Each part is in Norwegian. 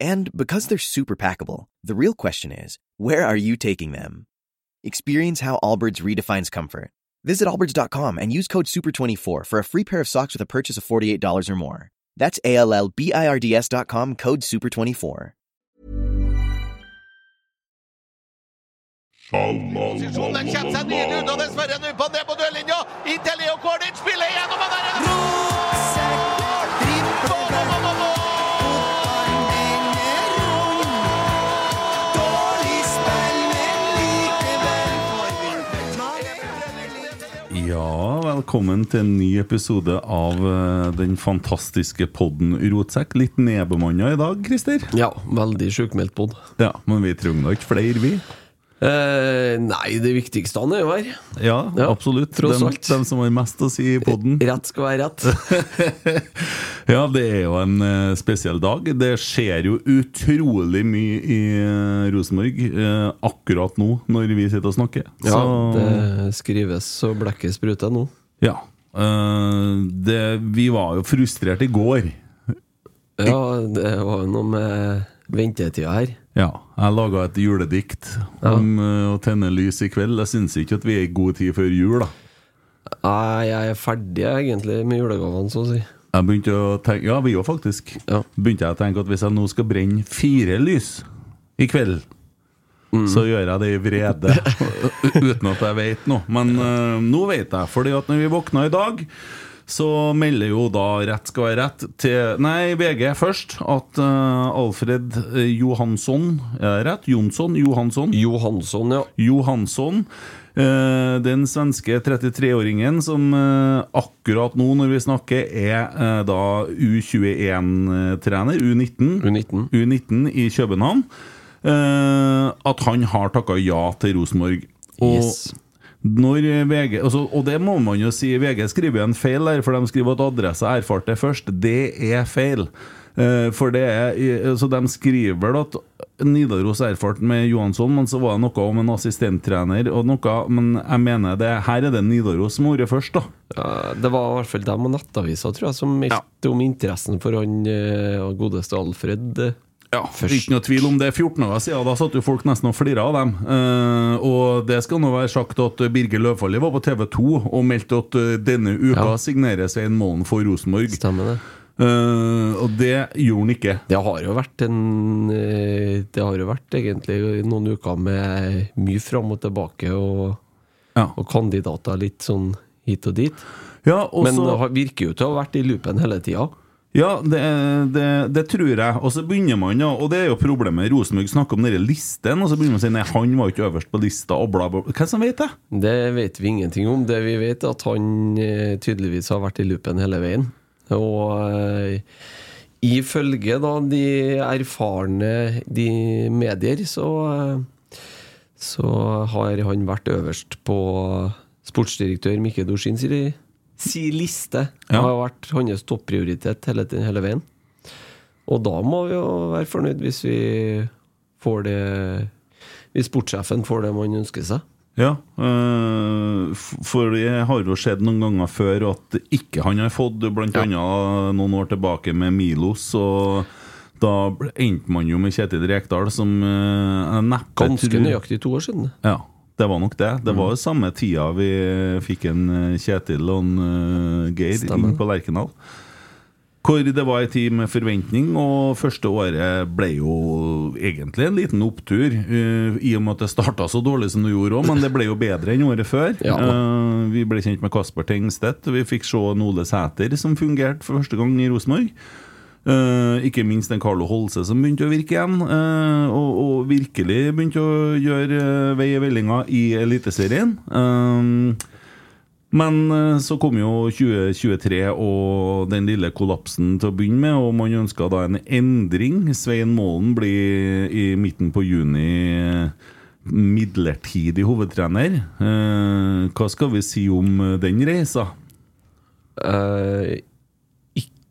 And because they're super packable, the real question is where are you taking them? Experience how Allbirds redefines comfort. Visit allbirds.com and use code SUPER24 for a free pair of socks with a purchase of $48 or more. That's A L L B I R D S.com code SUPER24. Posisjon, den kommer seg nydelig ut, og dessverre nå på ned på dørlinja. Inntil Leo Kornic spiller gjennom, og der er det velkommen til en ny episode av eh, den fantastiske podden Rotsekk. Litt nedbemanna i dag, Christer. Ja, veldig sjukmeldt pod. Ja, men vi trenger da ikke flere, vi. Eh, nei, det viktigste han er jo her. Ja, Ja, absolutt. tross Dem, alt. dem som har mest å si i podden. Rett skal være rett. Ja, det er jo en eh, spesiell dag. Det skjer jo utrolig mye i eh, Rosenborg eh, akkurat nå, når vi sitter og snakker. Ja, Så- det skrives så blekket spruter nå. Ja. Eh, det, vi var jo frustrert i går. Ja, det var jo noe med ventetida her. Ja, jeg laga et juledikt om eh, å tenne lys i kveld. Jeg syns ikke at vi er i god tid før jul, da. Nei, jeg er ferdig egentlig med julegavene, så å si. Jeg begynte å tenke Ja, vi òg, faktisk. Ja. Begynte jeg å tenke at hvis jeg nå skal brenne fire lys i kveld, så gjør jeg det i vrede. Uten at jeg vet noe. Men uh, nå vet jeg, fordi at når vi våkna i dag så melder jo da rett skal være rett til Nei, VG først. At uh, Alfred eh, Johansson Er det rett? Jonsson? Johansson? Johansson, ja. Johansson. Uh, Den svenske 33-åringen som uh, akkurat nå når vi snakker, er uh, da U21-trener, U19, U19. U19 i København. Eh, At han har takka ja til Rosenborg. Og Yes. VG, altså, og det må man jo si, VG skriver en feil der, for de skriver at adresse erfarte først. Det er feil. Eh, For det er, så De skriver vel at Nidaros erfarte erfart med Johansson, men så var det noe om en assistenttrener og noe Men jeg mener det, her er det Nidaros som har vært først, da. Ja, det var i hvert fall dem og Nettavisa tror jeg, som meldte om interessen for han eh, godeste Alfred. Ja, Først. Ikke noe tvil om det. 14 år siden da satt jo folk nesten og flira av dem. Eh, og det skal nå være sagt at Birger Løvfalli var på TV 2 og meldte at eh, denne uka Ja. signerer Svein Målen for Rosenborg. Stemmer det? Eh, og det gjorde han ikke. Det har jo vært en eh, Det har jo vært egentlig noen uker med mye fram og tilbake og, Ja, og kandidater litt sånn hit og dit. ja og Men det virker jo til å ha vært i loopen hele tida. Ja, det, det, det tror jeg. Og så begynner man, og det er jo problemet. Rosenborg snakker om denne listen, og så begynner man å si nei, han var ikke øverst på lista, og bla, bla. Hvem som vet det? Det vet vi ingenting om. Det vi vet, er at han eh, tydeligvis har vært i loopen hele veien. Og uh, ifølge da de erfarne de medier, så uh, så har han vært øverst på sportsdirektør Mikke Dorsin si, si liste. Det Ja. har vært hans topprioritet hele, hele veien. Og da må vi jo være fornøyd hvis vi får det Hvis sportssjefen får det man ønsker seg. Ja, øh, for det har jo skjedd noen ganger før at ikke han har fått, blant Ja. annet noen år tilbake med Milos, og da endte man jo med Kjetil Rekdal, som øh, jeg neppe Ganske nøyaktig to år siden. Ja, det var nok det. Mm. Det var jo samme tida vi fikk en øh, Kjetil og en øh, Geir Stemmer. inn på Lerkendal. Hvor det var ei tid med forventning, og første året ble jo egentlig en liten opptur. eh, I og med at det starta så dårlig som det gjorde òg, men det ble jo bedre enn året før. Ja. Eh, vi ble kjent med Kasper Tengstedt, og vi fikk se Ole Sæter som fungerte for første gang i Rosenborg. Eh, ikke minst den Carlo Holse som begynte å virke igjen, Uh, og, og virkelig begynte å gjøre uh, vei i vellinga i Eliteserien. Men så kom jo 2023 og den lille kollapsen til å begynne med, og man ønska da en endring. Svein Målen blir i midten på juni midlertidig hovedtrener. Hva skal vi si om den reisa? Eh,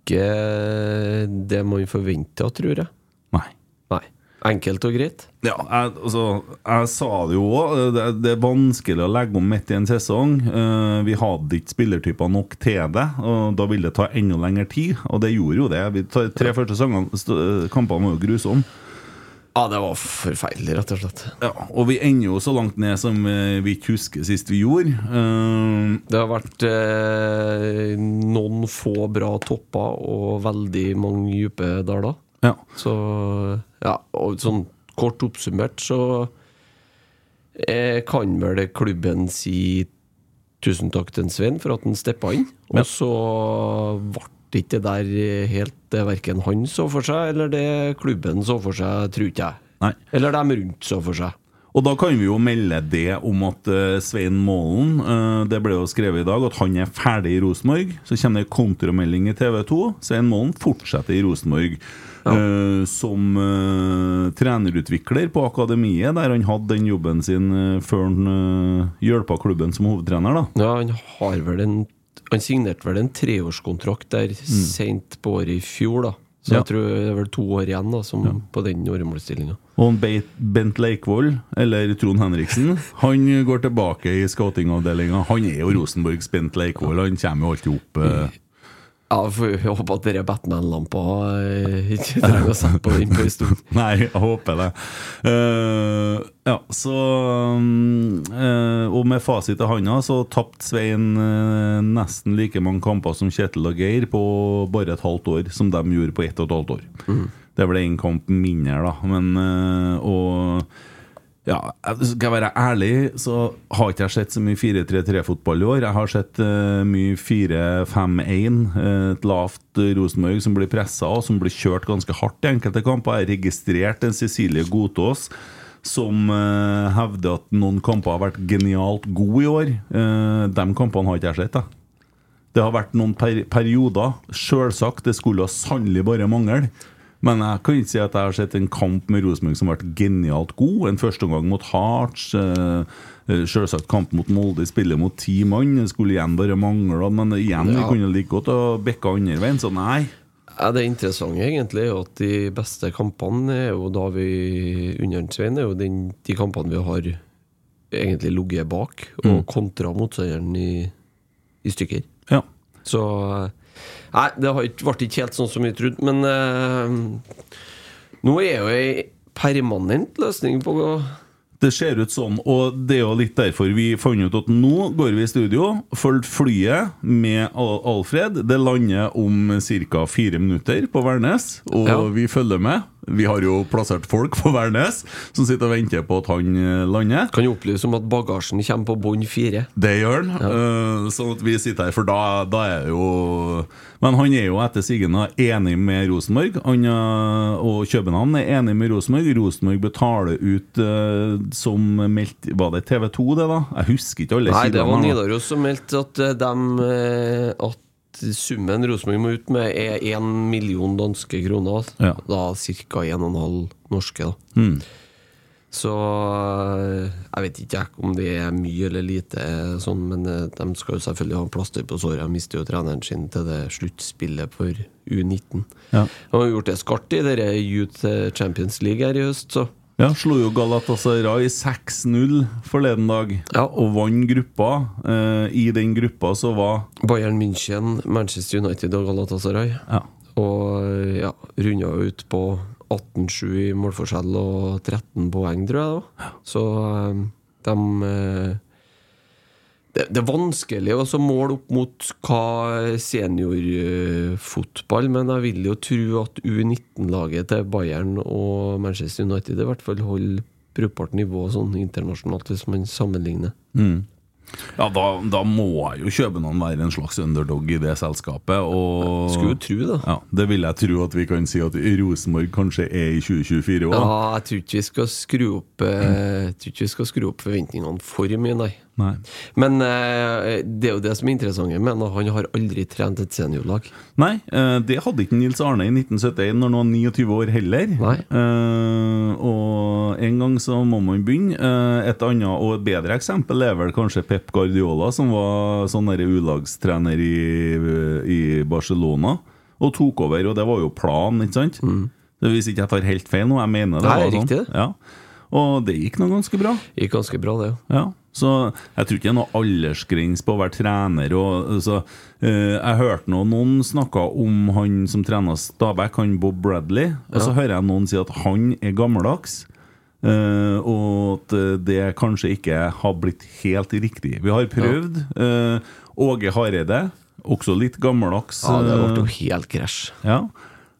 ikke det man forventa, tror jeg. Nei. Nei. Enkelt og greit. Ja, jeg, altså, jeg sa det jo òg. Det, det er vanskelig å legge om midt i en sesong. Uh, vi hadde ikke spillertyper nok til det, og da ville det ta enda lengre tid. Og det gjorde jo det. De tre første sangene, kampene var jo grusomme. Ja, det var forferdelig, rett og slett. Ja, og vi ender jo så langt ned som eh, vi ikke husker sist vi gjorde. Uh, Det har vært eh, noen få bra topper og veldig mange dype daler. ja. Så ja, og sånn kort oppsummert så eh, kan vel klubben si tusen takk til Svein for at han steppa inn. Og Ja. så ble ikke det der helt det verken han så for seg, eller det klubben så for seg, tror ikke jeg. Nei. Eller dem rundt så for seg. Og da kan vi jo melde det om at uh, Svein Målen uh, Det ble jo skrevet i dag at han er ferdig i Rosenborg. Så kommer det kontramelding i TV 2. Svein Målen fortsetter i Rosenborg eh, som eh, trenerutvikler på akademiet, der han hadde den jobben sin før han uh, hjelpa klubben som hovedtrener. da Ja, han har vel en Han signerte vel en treårskontrakt der sent på året i fjor, da. Så Ja. jeg tror det er vel to år igjen da som på den åremålsstillinga. Og Bent Leikvoll, eller Trond Henriksen, han går tilbake i scoutingavdelinga. Han er jo Rosenborgs Bent Leikvoll, han kommer jo alltid opp. eh, Ja, får håpe at denne Batman-lampa eh, ikke trenger å sette på den på en stund. Nei, jeg håper det. Uh, ja, så eh, Og med fasit i handa så tapte Svein uh, nesten like mange kamper som Kjetil og Geir på bare et halvt år, som de gjorde på ett og et halvt år. Det er vel én kamp mindre, da. Men eh, Og ja, skal jeg være ærlig, så har ikke jeg sett så mye 4-3-3-fotball i år. Jeg har sett uh, mye 4-5-1. eh, et lavt Rosenborg som blir pressa og som blir kjørt ganske hardt i enkelte kamper. Jeg har registrert en Cecilie Godtås som uh, hevder at noen kamper har vært genialt gode i år. Uh, de kampene har ikke jeg sett. Da. Det har vært noen per perioder. Sjølsagt, det skulle sannelig bare mangle. Men jeg kan ikke si at jeg har sett en kamp med Rosenborg som har vært genialt god. En førsteomgang mot Hearts. eh, eh, Selvsagt kamp mot Molde, spiller mot ti mann. Det skulle igjen bare mangle. Men igjen, vi Ja. kunne like godt ha bikka andre veien, så nei. Ja, det interessante egentlig er jo at de beste kampene er jo da vi under Svein, er jo den, de kampene vi har egentlig ligget bak og kontra motstanderen i, i stykker. Ja. Så Nei, det ble ikke helt sånn som vi trodde, men eh, nå er jo ei permanent løsning på Det ser ut sånn, og det er jo litt derfor vi fant ut at nå går vi i studio, følger flyet med Alfred. Det lander om ca. fire minutter på Værnes, og Ja. vi følger med. Vi har jo plassert folk på Værnes som sitter og venter på at han eh, lander. Kan jo opplyse om at bagasjen kommer på bånd fire. Det gjør han. eh, sånn at vi sitter her, for da, da er jo Men han er jo etter sigende enig med Rosenborg. Han eh, og København er enig med Rosenborg. Rosenborg betaler ut uh, som meldt Var det TV 2, det, da? Jeg husker ikke alle Nei, det var. Nidaros som meldte at dem eh, At summen Rosenborg må ut med, er 1 million danske kroner. Ja. Da ca. 1,5 norske. da Mm. Så eh, jeg vet ikke om det er mye eller lite, eh, sånn, men eh, de skal jo selvfølgelig ha plaster på såret. De mister jo treneren sin til det sluttspillet for U19. Ja. De har gjort det skarpt i dere Youth Champions League her i høst, så Ja, Slo jo Galatasaray 6-0 forleden dag, Ja. og vant gruppa. Eh, I den gruppa så var Bayern München, Manchester United og Galatasaray. Ja. Og eh, ja, runda ut på 18-7 i målforskjell og 13 poeng, tror jeg. da Så eh, de det, det er vanskelig å måle opp mot hva seniorfotball, men jeg vil jo tro at U19-laget til Bayern og Manchester United i hvert fall holder brukbart nivå sånn internasjonalt, hvis man sammenligner. Mm. Ja, da, da må jo København være en slags underdog i det selskapet. Og Skulle jo tro det. Ja, Det vil jeg tro at vi kan si at Rosenborg kanskje er i 2024 òg. Ja, jeg tror ikke vi skal skru opp mm. Vi skal skru opp forventningene for mye, nei. Nei. Men eh, det er jo det som er interessant med han. Har aldri trent et seniorlag. Nei, eh, det hadde ikke Nils Arne i 1971 når han var 29 år heller. Eh, og en gang så må man begynne. Eh, et annet og et bedre eksempel er vel kanskje Pep Guardiola, som var sånn U-lagstrener i, i Barcelona. Og tok over, og det var jo planen, ikke sant? Mm. Hvis ikke jeg tar helt feil nå, jeg mener det. Nei, var sånn. riktig. Ja. Og det gikk nå ganske bra. Gikk ganske bra, det. Ja, så jeg tror ikke det er noe aldersgrense på å være trener. Og, altså, eh, jeg hørte nå noen snakka om han som trener Stabæk, han Bob Bradley. Og så hører jeg noen si at han er gammeldags. Uh, og at eh, det kanskje ikke har blitt helt riktig. Vi har prøvd. eh, Åge Hareide, også litt gammeldags. Ja, det ble jo helt krasj. ja.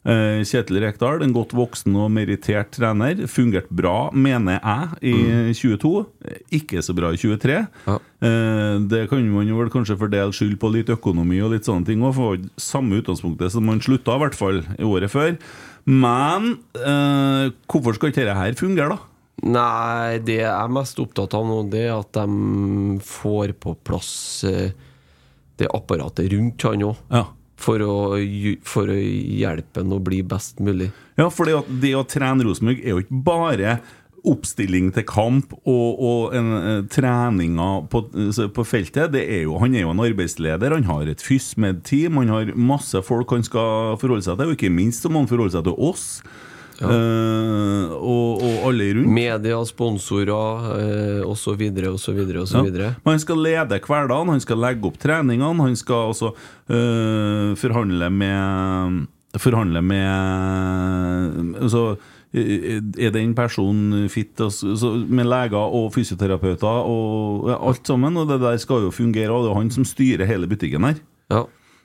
Eh, Kjetil Rekdal, en godt voksen og merittert trener. Fungerte bra, mener jeg, i 22. Eh, Ikke så bra i 23. Ja. Eh, Det kan man vel kanskje fordele skyld på litt økonomi og litt sånne ting òg, for samme utgangspunktet som man slutta, i hvert fall, i året før. Men eh, hvorfor skal ikke dette her fungere, da? Nei, det jeg er mest opptatt av nå, det er at de får på plass eh, det apparatet rundt han òg. Ja. For, å for å hjelpe ham å bli best mulig. Ja, for det, det å trene Rosenborg er jo ikke bare oppstilling til kamp og, og en, eh, treninger på, så på feltet. Det er jo, han er jo en arbeidsleder, han har et FysMed-team, han har masse folk han skal forholde seg til, og ikke minst så må han forholde seg til oss. Eh, og, og alle rundt. Media, sponsorer eh, osv., osv., Ja. osv. Han skal lede hverdagen, han skal legge opp treningene, han skal også øh, forhandle med Forhandle med altså, øh, Er den personen fit altså, med leger og fysioterapeuter og ja, alt sammen? Og det der skal jo fungere, og det er han som styrer hele butikken her. Ja.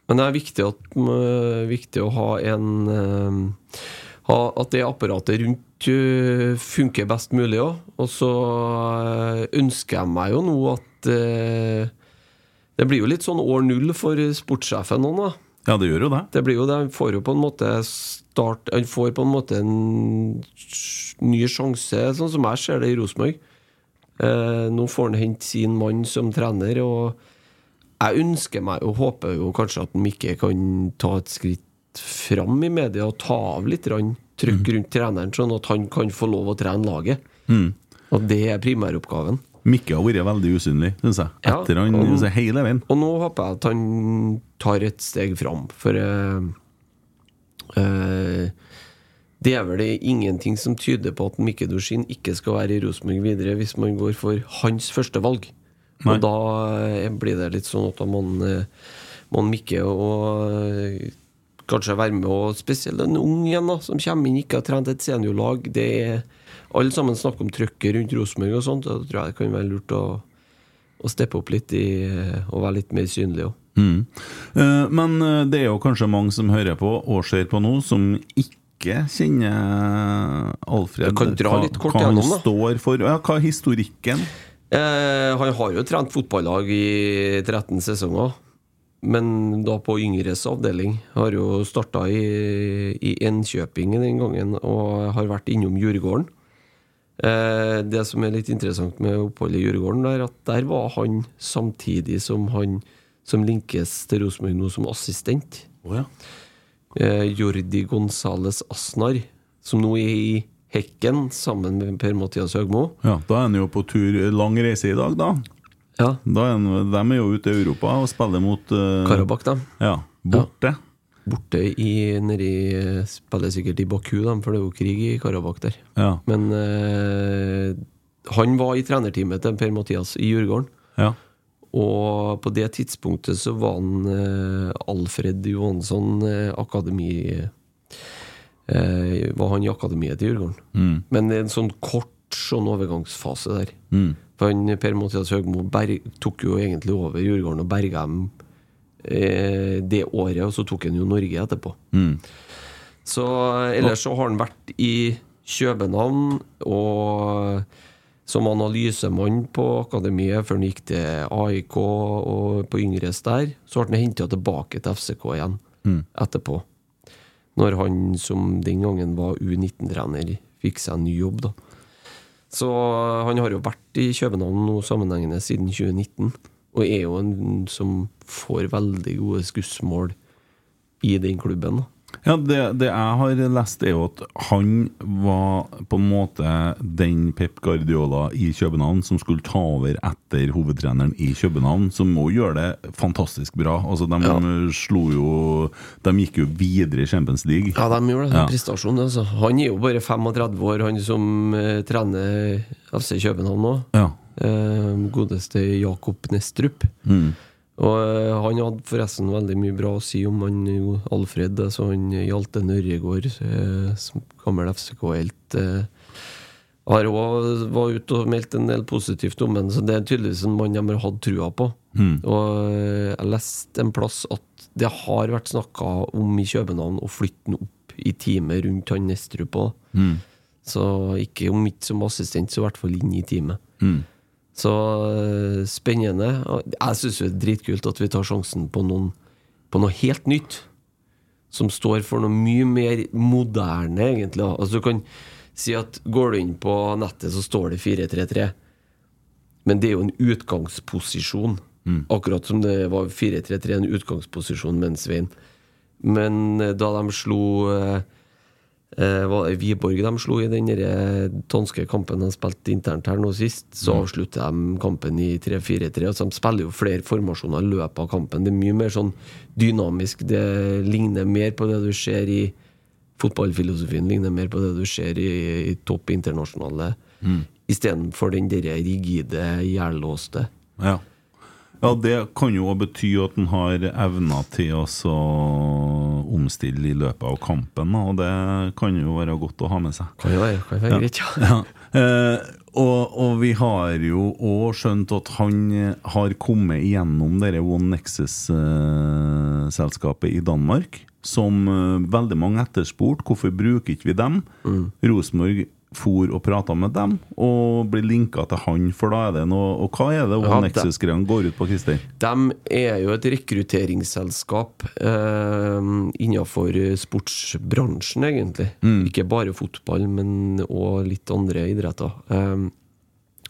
Men det er viktig, at, øh, viktig å ha en ha, At det apparatet rundt øh, funker best mulig òg. Og så øh, ønsker jeg meg jo nå at øh, Det blir jo litt sånn år null for sportssjefen nå, da. Ja, det gjør jo det. Det blir jo det. Han får jo på en måte start Han får på en måte en ny sjanse, sånn som jeg ser det i Rosenborg. Eh, nå får han hente sin mann som trener, og jeg ønsker meg og håper jo kanskje at Mikke kan ta et skritt fram i media og ta av litt trykk rundt treneren, sånn at han kan få lov å trene laget. Og det er primæroppgaven. Mikke har vært veldig usynlig, syns jeg. Ja, Etter han og- altså, hele veien. Og nå håper jeg at han tar et steg fram, for uh, uh, det er vel ingenting som tyder på at Mikke Dorsin ikke skal være i Rosenborg videre hvis man går for hans første valg. Nei. Og da eh, blir det litt sånn at man, man Mikke og kanskje være med, og spesielt en ung igjen da, som kommer inn, ikke har trent et seniorlag. Det er Alle sammen snakker om trøkket rundt Rosenborg og sånt, og da tror jeg det kan være lurt å, å steppe opp litt i, og være litt mer synlig òg. Mm. Eh, men eh, det er jo kanskje mange som hører på og ser på nå, som ikke kjenner Alfred. Du kan dra hva, litt kort hva han gjennom, da. står for. Ja, hva er historikken? Eh, han har jo trent fotballag i 13 sesonger, men da på yngres avdeling. Har jo starta i, i Enkjøping den gangen og har vært innom Djurgården. Eh, det som er litt interessant med oppholdet i Djurgården, er at der var han samtidig som han som linkes til Rosenborg nå som assistent. Oh, ja. Eh, Jordi Gonzales Asnar, som nå er i Hekken sammen med Per-Mathias Høgmo. ja, Da er han jo på tur lang reise i dag, da. Ja, da han, de er jo ute i Europa og spiller mot uh, Karabakh, da. Ja, borte. Borte i nedi Spiller sikkert i Baku, da, for det er jo krig i Karabakh der. Ja. Men uh, han var i trenerteamet til Per-Mathias i Djurgården. ja. Og på det tidspunktet så var han uh, Alfred Johansson uh, akademi Uh, Var han i akademiet til Djurgården. Mm. Men en sånn kort sånn overgangsfase der. Mm. For han, Per-Mathias Høgmo berg, tok jo egentlig over Djurgården og berga dem eh, det året, og så tok han jo Norge etterpå. Mm. Så ellers så har han vært i København og som analysemann på akademiet før han gikk til AIK og på Yngres der. Så ble han henta tilbake til FCK igjen etterpå. Når han som den gangen var U19-trener, fikk seg en ny jobb, da. Så han har jo vært i København nå sammenhengende siden 2019. Og er jo en som får veldig gode skussmål i den klubben. Ja, det, det jeg har lest, er jo at han var på en måte den Pep Guardiola i København som skulle ta over etter hovedtreneren i København, som må gjøre det fantastisk bra. Altså, de Ja. slo jo De gikk jo videre i Champions League. Ja, de gjorde det. Ja. Prestasjon, altså. Han er jo bare 35 år, han som uh, trener FC København nå. Ja. Uh, godeste Jakob Nestrup. Og eh, han hadde forresten veldig mye bra å si om han jo Alfred, altså han Hjalte Nørregård, eh, som gammel FCK-helt. Eh, har òg var ute og meldt en del positivt om ham, så det er tydeligvis en mann de har hatt trua på. Og eh, jeg leste en plass at det har vært snakka om i København å flytte ham opp i teamet rundt han Nestrup òg. Så ikke om ikke som assistent, så i hvert fall inn i teamet. Så eh, spennende. Jeg syns det er dritkult at vi tar sjansen på, noen, på noe helt nytt. Som står for noe mye mer moderne, egentlig. Altså Du kan si at går du inn på nettet, så står det 4-3-3. Men det er jo en utgangsposisjon. Akkurat som det var 4-3-3 en utgangsposisjon med en Svein. Men eh, da de slo eh, Wiborg de slo i den tonske danske kampen de spilte internt her nå sist, så avslutter de kampen i 3-4-3. Altså, de spiller jo flere formasjoner i løpet av kampen. Det er mye mer sånn dynamisk. Det ligner mer på det du ser i Fotballfilosofien ligner mer på det du ser i, i topp internasjonale, istedenfor den der rigide, jærlåste Ja. Ja, det kan jo bety at han har evna til å omstille i løpet av kampen, og det kan jo være godt å ha med seg. Kan jo være, kan være greit, ja. Ja. Eh, og, og vi har jo òg skjønt at han eh, har kommet igjennom dette One Nexus-selskapet i Danmark, som eh, veldig mange etterspurte. Hvorfor bruker ikke vi dem? Rosenborg for og prata med dem, og blir linka til han, for da er det noe Og hva er det One Ja, går ut på, Christer? De er jo et rekrutteringsselskap eh, innenfor sportsbransjen, egentlig. Ikke bare fotball, men òg litt andre idretter. Eh,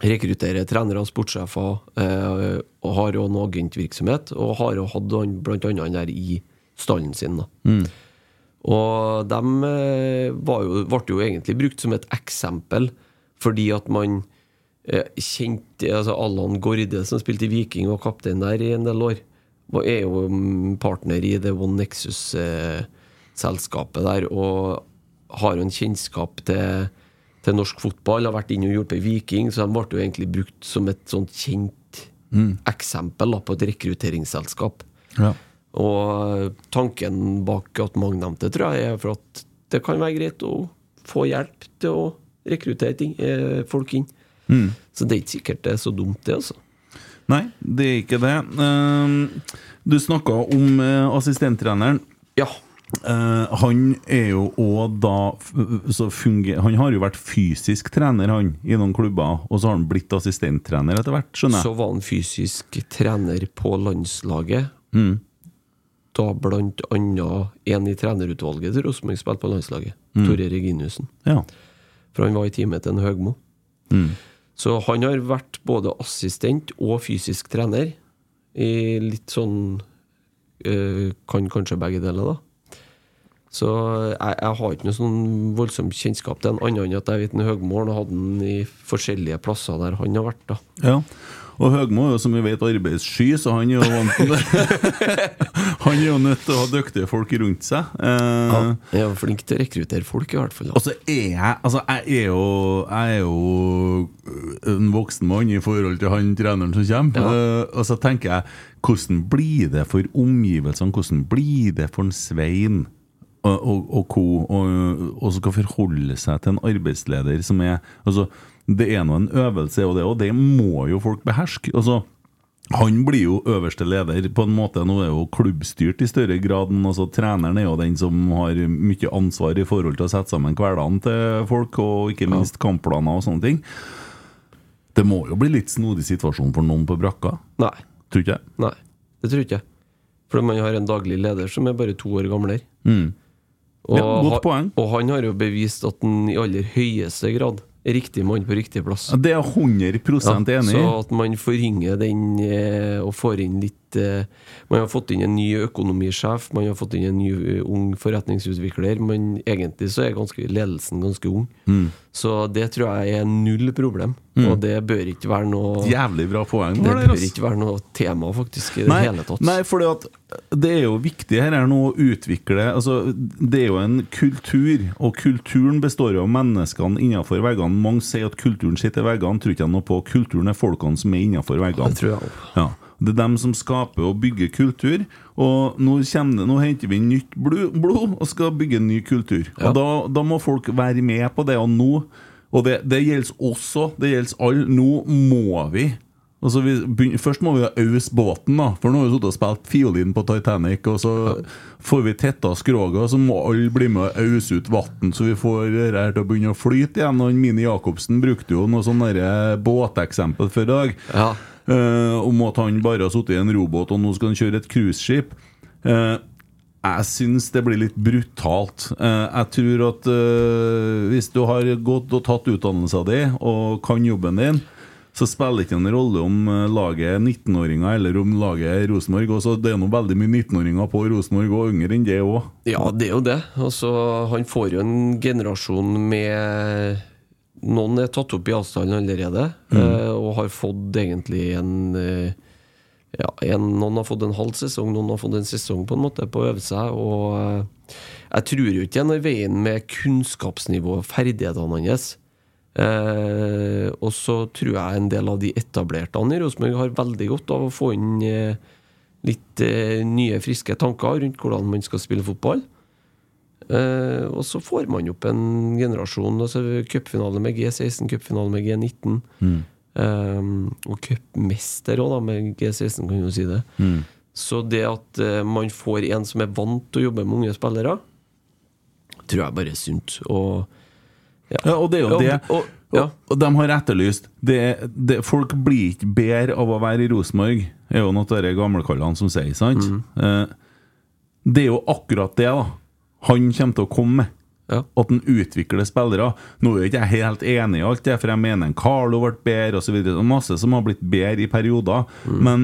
rekrutterer trenere og sportssjefer, eh, og har òg noe agentvirksomhet. Og har jo hatt bl.a. han der i stallen sin. da Og de eh, var jo, ble jo egentlig brukt som et eksempel, fordi at man eh, kjente altså Allan Gorde, som spilte i Viking og kaptein der i en del år, Og er jo mm, partner i det One Nexus-selskapet der, og har jo en kjennskap til, til norsk fotball, har vært inne og hjulpet Viking, så de ble jo egentlig brukt som et sånt kjent eksempel da, på et rekrutteringsselskap. Ja. Og tanken bak at mange nevnte, tror jeg, er for at det kan være greit å få hjelp til å rekruttere ting, eh, folk inn. Så det er ikke sikkert det er så dumt, det, altså. Nei, det er ikke det. Eh, du snakka om eh, assistenttreneren. Ja. Eh, han er jo òg da så funger, Han har jo vært fysisk trener han i noen klubber, og så har han blitt assistenttrener etter hvert, skjønner jeg. Så var han fysisk trener på landslaget. Da annet en i trenerutvalget til Rosenborg spilte på landslaget. Tore Reginiussen. Ja. For han var i teamet til en Høgmo. Så han har vært både assistent og fysisk trener. I litt sånn øh, Kan kanskje begge deler, da. Så jeg, jeg har ikke noe sånn voldsom kjennskap til en annen enn at jeg vet en Høgmo har hatt den i forskjellige plasser der han har vært. da ja. Og Høgmo er jo som vi vet arbeidssky, så han er jo vant til det. Han er jo nødt til å ha dyktige folk rundt seg. Eh, Jeg er flink til å rekruttere folk, i hvert fall. Og så er jeg Altså, jeg er jo Jeg er jo en voksen mann i forhold til han treneren som kommer. Ja. Eh, og så tenker jeg Hvordan blir det for omgivelsene? Hvordan blir det for en Svein og, og, og co. Og, og skal forholde seg til en arbeidsleder som er Altså, det er nå en øvelse, og det, og det må jo folk beherske. Altså han blir jo øverste leder på en måte. Nå er jo klubbstyrt i større grad. Altså, treneren er jo den som har mye ansvar i forhold til å sette sammen hverdagen til folk, og ikke minst kampplaner og sånne ting. Det må jo bli litt snodig situasjon for noen på brakka. Nei. Tror ikke jeg. Nei, det tror ikke jeg. For man har en daglig leder som er bare to år gamlere. Mm. Og, Ja, godt poeng. og han har jo bevist at han i aller høyeste grad riktig mann på riktig plass. Det er jeg 100 enig i. Så at man forringer den eh, og får inn litt eh, Man har fått inn en ny økonomisjef, man har fått inn en ny eh, ung forretningsutvikler, men egentlig så er ganske, ledelsen ganske ung. Mm. Så det tror jeg er null problem, og det bør ikke være noe Jævlig bra poeng. Det det, bør ikke være noe tema, faktisk, i det Nei, hele tatt. nei for det er jo viktig her er nå å utvikle altså, Det er jo en kultur, og kulturen består jo av menneskene innenfor veggene. Mange sier at kulturen sitter i veggene, tror ikke jeg noe på. Kulturen er folkene som er innenfor veggene. Det tror jeg også. Ja. Det er dem som skaper og bygger kultur. Og nå, kjenner det, nå henter vi nytt blod, blod og skal bygge ny kultur. Ja. Og da, da må folk være med på det. Og nå Og det, det gjelder også, det gjelder alle. Nå må vi Altså vi begynner, først må vi ha ause båten, da. For nå har vi sittet og spilt fiolin på Titanic, og så får vi tetta skroget, og så må alle bli med og ause ut vann, så vi får det her til å begynne å flyte igjen. Og Mini Jacobsen brukte jo noe sånn båteksempel før i dag. Ja. Eh, om at han bare har sittet i en robåt, og nå skal han kjøre et cruiseskip. Eh, jeg syns det blir litt brutalt. Eh, jeg tror at eh, hvis du har gått og tatt utdannelsen din og kan jobben din, så spiller det ikke en rolle om eh, laget er 19-åringer eller om laget er Rosenborg. Også, det er nå veldig mye 19-åringer på Rosenborg, og yngre enn det òg. Ja, det er jo det. Altså, han får jo en generasjon med Noen er tatt opp i avstanden allerede, eh, og har fått egentlig en eh, ja, en, Noen har fått en halv sesong, noen har fått en sesong på en måte på å øve seg. Og eh, jeg tror jo ikke den er veien med kunnskapsnivå og ferdighetene hans. Eh, og så tror jeg en del av de etablerte i Rosenborg har veldig godt av å få inn litt nye, friske tanker rundt hvordan man skal spille fotball. Eh, og så får man opp en generasjon. Altså Cupfinale med G16, cupfinale med G19. Eh, og cupmester òg, med G16, kan du si det. Så det at uh, man får en som er vant til å jobbe med unge spillere, tror jeg bare er sunt. Og Ja, og det er jo det. og- ja. Og, og de har etterlyst det, det, Folk blir ikke bedre av å være i Rosenborg, er jo noe av de gamlekallene som sier, sant? Mm. Uh, det er jo akkurat det, da. Han kommer til å komme med. Ja. At han utvikler spillere. Nå er jeg ikke helt enig i alt det, for jeg mener en Carlo ble bedre osv. Masse som har blitt bedre i perioder. Mm. Men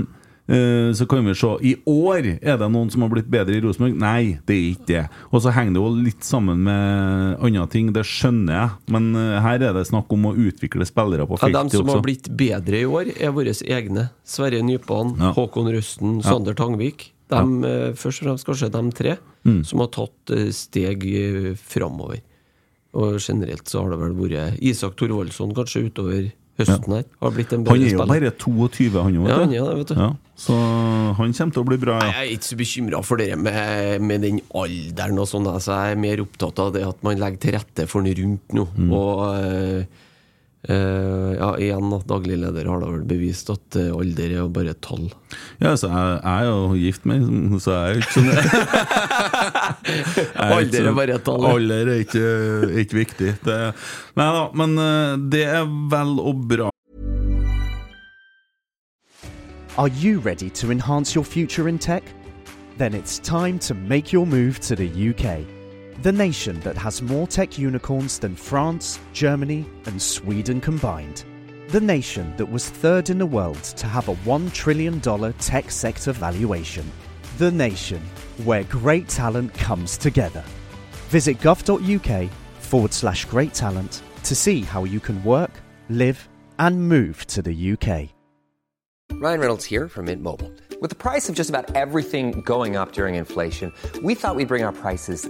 uh, så kan vi se I år er det noen som har blitt bedre i Rosenborg. Nei, det er ikke det. Og så henger det jo litt sammen med andre ting, det skjønner jeg. Men uh, her er det snakk om å utvikle spillere på Ja, også. de som også. har blitt bedre i år, er våre egne. Sverre Nypan, Ja. Håkon Rusten, Sander Tangvik. De, ja. Først og fremst kanskje de tre Mm. som har tatt eh, steg eh, framover. Og generelt så har det vel vært Isak Thorvaldsson kanskje utover høsten her. Har blitt en bedre Han er jo bare 22, han òg. Ja, han er det, vet du. Ja, så han kommer til å bli bra. Ja. Jeg er ikke så bekymra for det med, med den alderen og sånn. Altså, jeg er mer opptatt av det at man legger til rette for den rundt nå. Mm. Og eh, eh, ja, igjen, da, daglig leder har da vel bevist at uh, alder er jo bare et tall. Ja, så jeg, jeg er jo gift med så jeg er jo ikke sånn er Alder er bare et tall, ja. Alder er ikke, ikke viktig. Det, nei da, men uh, det er vel og bra. Are you ready to enhance your future in tech? Then it's time to make your move to the UK, the nation that has more tech unicorns than France, Germany, and Sweden combined. The nation that was third in the world to have a $1 trillion tech sector valuation. The nation where great talent comes together. Visit gov.uk forward slash great talent to see how you can work, live, and move to the UK. Ryan Reynolds here from Mint Mobile. With the price of just about everything going up during inflation, we thought we'd bring our prices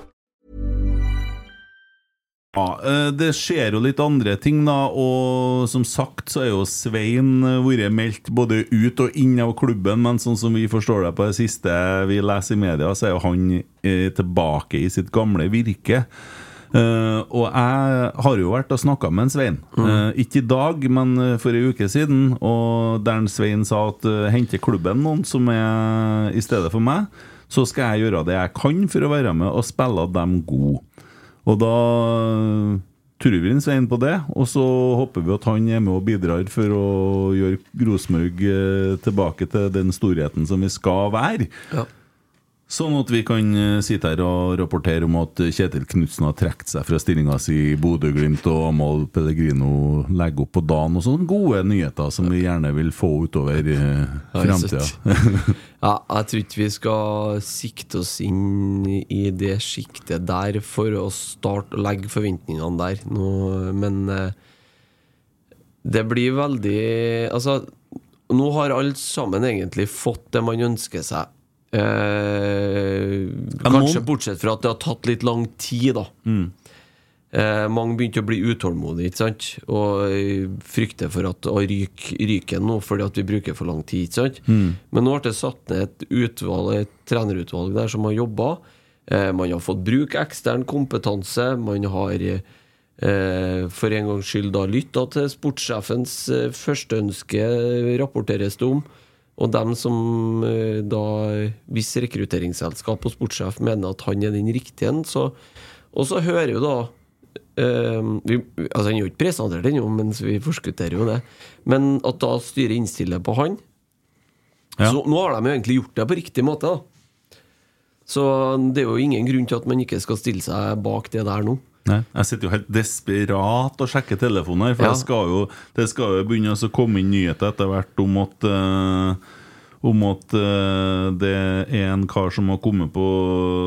Ja, eh, det skjer jo litt andre ting, da. Og som sagt så er jo Svein eh, vært meldt både ut og inn av klubben. Men sånn som vi forstår det på det siste vi leser i media, så er jo han eh, tilbake i sitt gamle virke. Uh, og jeg har jo vært og snakka med en Svein. Eh, ikke i dag, men for ei uke siden. Og der en Svein sa at uh, henter klubben noen som er i stedet for meg, så skal jeg gjøre det jeg kan for å være med og spille dem gode. Og da tror vi en inn på det, og så håper vi at han er med og bidrar for å gjøre Rosenborg eh, tilbake til den storheten som vi skal være. Ja. Sånn at vi kan eh, sitte her og rapportere om at Kjetil Knutsen har trukket seg fra stillinga si i Bodø-Glimt, og Amahl Pellegrino legger opp på dagen, og sånne gode nyheter som vi gjerne vil få utover framtida. Jeg Ja, jeg tror ikke vi skal sikte oss inn i det sjiktet der for å starte å legge forventningene der. Nå, men eh, det blir veldig Altså, nå har alle sammen egentlig fått det man ønsker seg. Eh, kanskje bortsett fra at det har tatt litt lang tid, da. Eh, mange begynte å bli utålmodige ikke sant? og eh, frykter for at å ryke ryker nå fordi at vi bruker for lang tid. ikke sant? Men nå ble det satt ned et, utvalg, et trenerutvalg der som har jobba. Eh, man har fått bruke ekstern kompetanse. Man har eh, for en gangs skyld da lytta til sportssjefens eh, førsteønske, rapporteres det om. Og dem som eh, da Hvis rekrutteringsselskap og sportssjef mener at han er den riktige, så Og så hører jo da eh, vi, Altså Han er jo ikke presentert ennå, mens vi forskutterer jo det. Men at da styret innstiller på han Ja. Så nå har de jo egentlig gjort det på riktig måte. da Så det er jo ingen grunn til at man ikke skal stille seg bak det der nå. Nei, jeg sitter jo helt desperat og sjekker telefonen her, for Ja. det, skal jo, det skal jo begynne å komme inn nyheter etter hvert om at uh, om at uh, det er en kar som har kommet på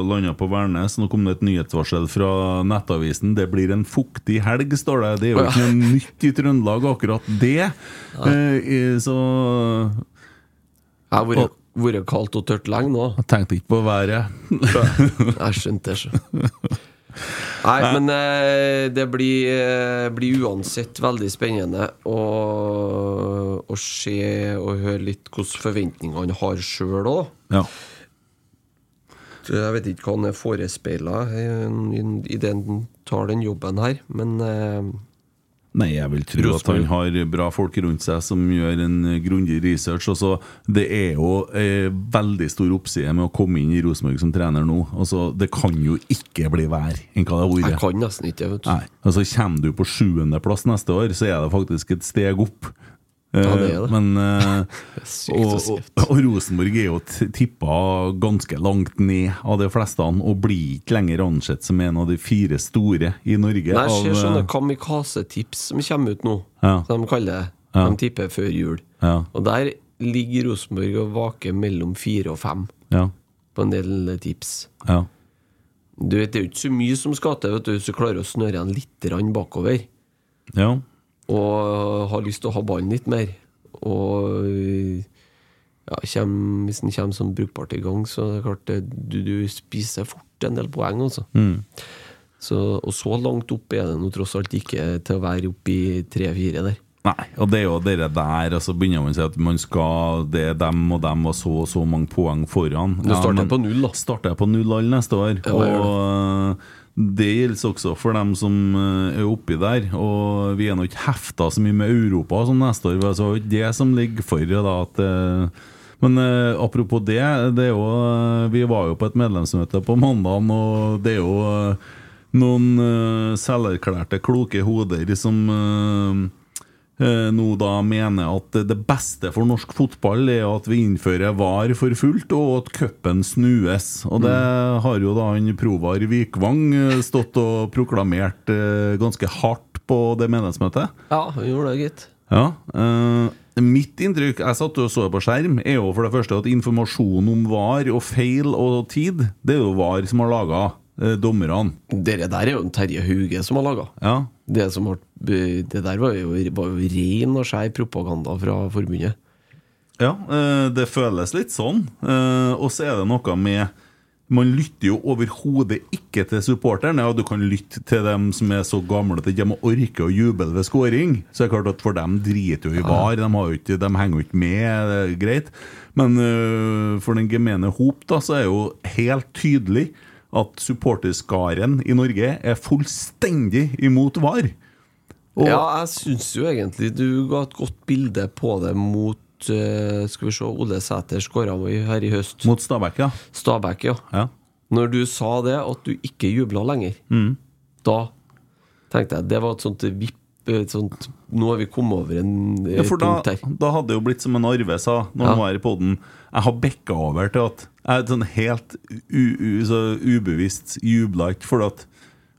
landa på Værnes. Nå kom det et nyhetsvarsel fra Nettavisen. Det blir en fuktig helg, står det. Det er jo ikke noe nytt i Trøndelag, akkurat det. I- så Jeg har vært, vært kaldt og tørt lenge nå. jeg tenkte ikke på været. Jeg skjønte det, så. Nei, men eh, det blir, eh, blir uansett veldig spennende å, å se og høre litt hvilke forventninger han har sjøl òg. Ja. Jeg vet ikke hva han er forespeila idet han tar den jobben her, men eh, Nei, jeg vil tro at han har bra folk rundt seg som gjør en eh, grundig research. Altså, det er jo eh, veldig stor oppside med å komme inn i Rosenborg som trener nå. Altså, det kan jo ikke bli vær enn hva det har jeg vært. kan nesten ikke, vet du. Nei, altså Kommer du på sjuendeplass neste år, så er det faktisk et steg opp. Ja, det det. Men eh, og, og, og Rosenborg er jo tippa ganske langt ned av de fleste, og blir ikke lenger ansett som en av de fire store i Norge. Nei, jeg ser sånne eh, kamikaze-tips som kommer ut nå, Ja. som de kaller det. Ja. De tipper før jul. Ja. Og der ligger Rosenborg og vaker mellom fire og fem ja, på en del tips. ja. Du vet, Det er jo ikke så mye som skal til hvis du klarer å snøre en litt bakover. ja. Og har lyst til å ha ballen litt mer. Og ja, kjem, hvis den kommer sånn brukbart i gang, så er det klart det, du, du spiser fort en del poeng, altså. Så, og så langt opp er det nå tross alt ikke til å være oppe i tre-fire der. Nei, og det er jo dere der, og så begynner man å si at man skal Det er dem og dem og så og så mange poeng foran. Du starter men på null, da. Starter jeg på null all neste år. Ja, og øh, det gjelder også for dem som øh, er oppi der. Og vi er nå ikke hefta så mye med Europa som neste år. Så det det som ligger for. Da, at, øh, men eh, apropos det, det er jo, vi var jo på et medlemsmøte på mandag, og det er jo noen eh, selverklærte kloke hoder som eh, nå da mener at det beste for norsk fotball er at vi innfører VAR for fullt, og at cupen snues. Og det har jo da han Provar Vikvang eh, stått og proklamert eh, ganske hardt på det meningsmøtet Ja, vi gjorde det, gitt. Ja, eh, Mitt inntrykk jeg satt og så på skjerm, er jo for det første at informasjon om VAR og feil og tid, det er jo VAR som har laga eh, dommerne. Dere der er jo en Terje Hauge som har laga. Ja. Det, som ble, det der var jo, var jo ren og skjær propaganda fra forbundet. Ja, eh, det føles litt sånn. Eh, Og så er det noe med Man lytter jo overhodet ikke til supporteren. Ja, du kan lytte til dem som er så gamle at de ikke orker å juble ved scoring. Så det er klart at for dem driter jo i var. De, ikke, de henger jo ikke med, det er greit. Men for den gemene hop da, så er jo helt tydelig at supporterskaren i Norge er fullstendig imot var. Og, Ja, jeg syns jo egentlig du ga et godt bilde på det mot eh, Skal vi se, Ole Sæter skåra her i høst. Mot Stabæk, ja. Stabæk, ja. ja. Når du sa det, at du ikke jubla lenger, Mm. da tenkte jeg det var et sånt vipp sånt, Nå har vi kommet over en eh, Ja, for punkt her. da hadde det jo blitt som en Arve sa når Ja. han var her i podden. Jeg har bekka over til at jeg er sånn helt u, u, så ubevisst jubla ikke at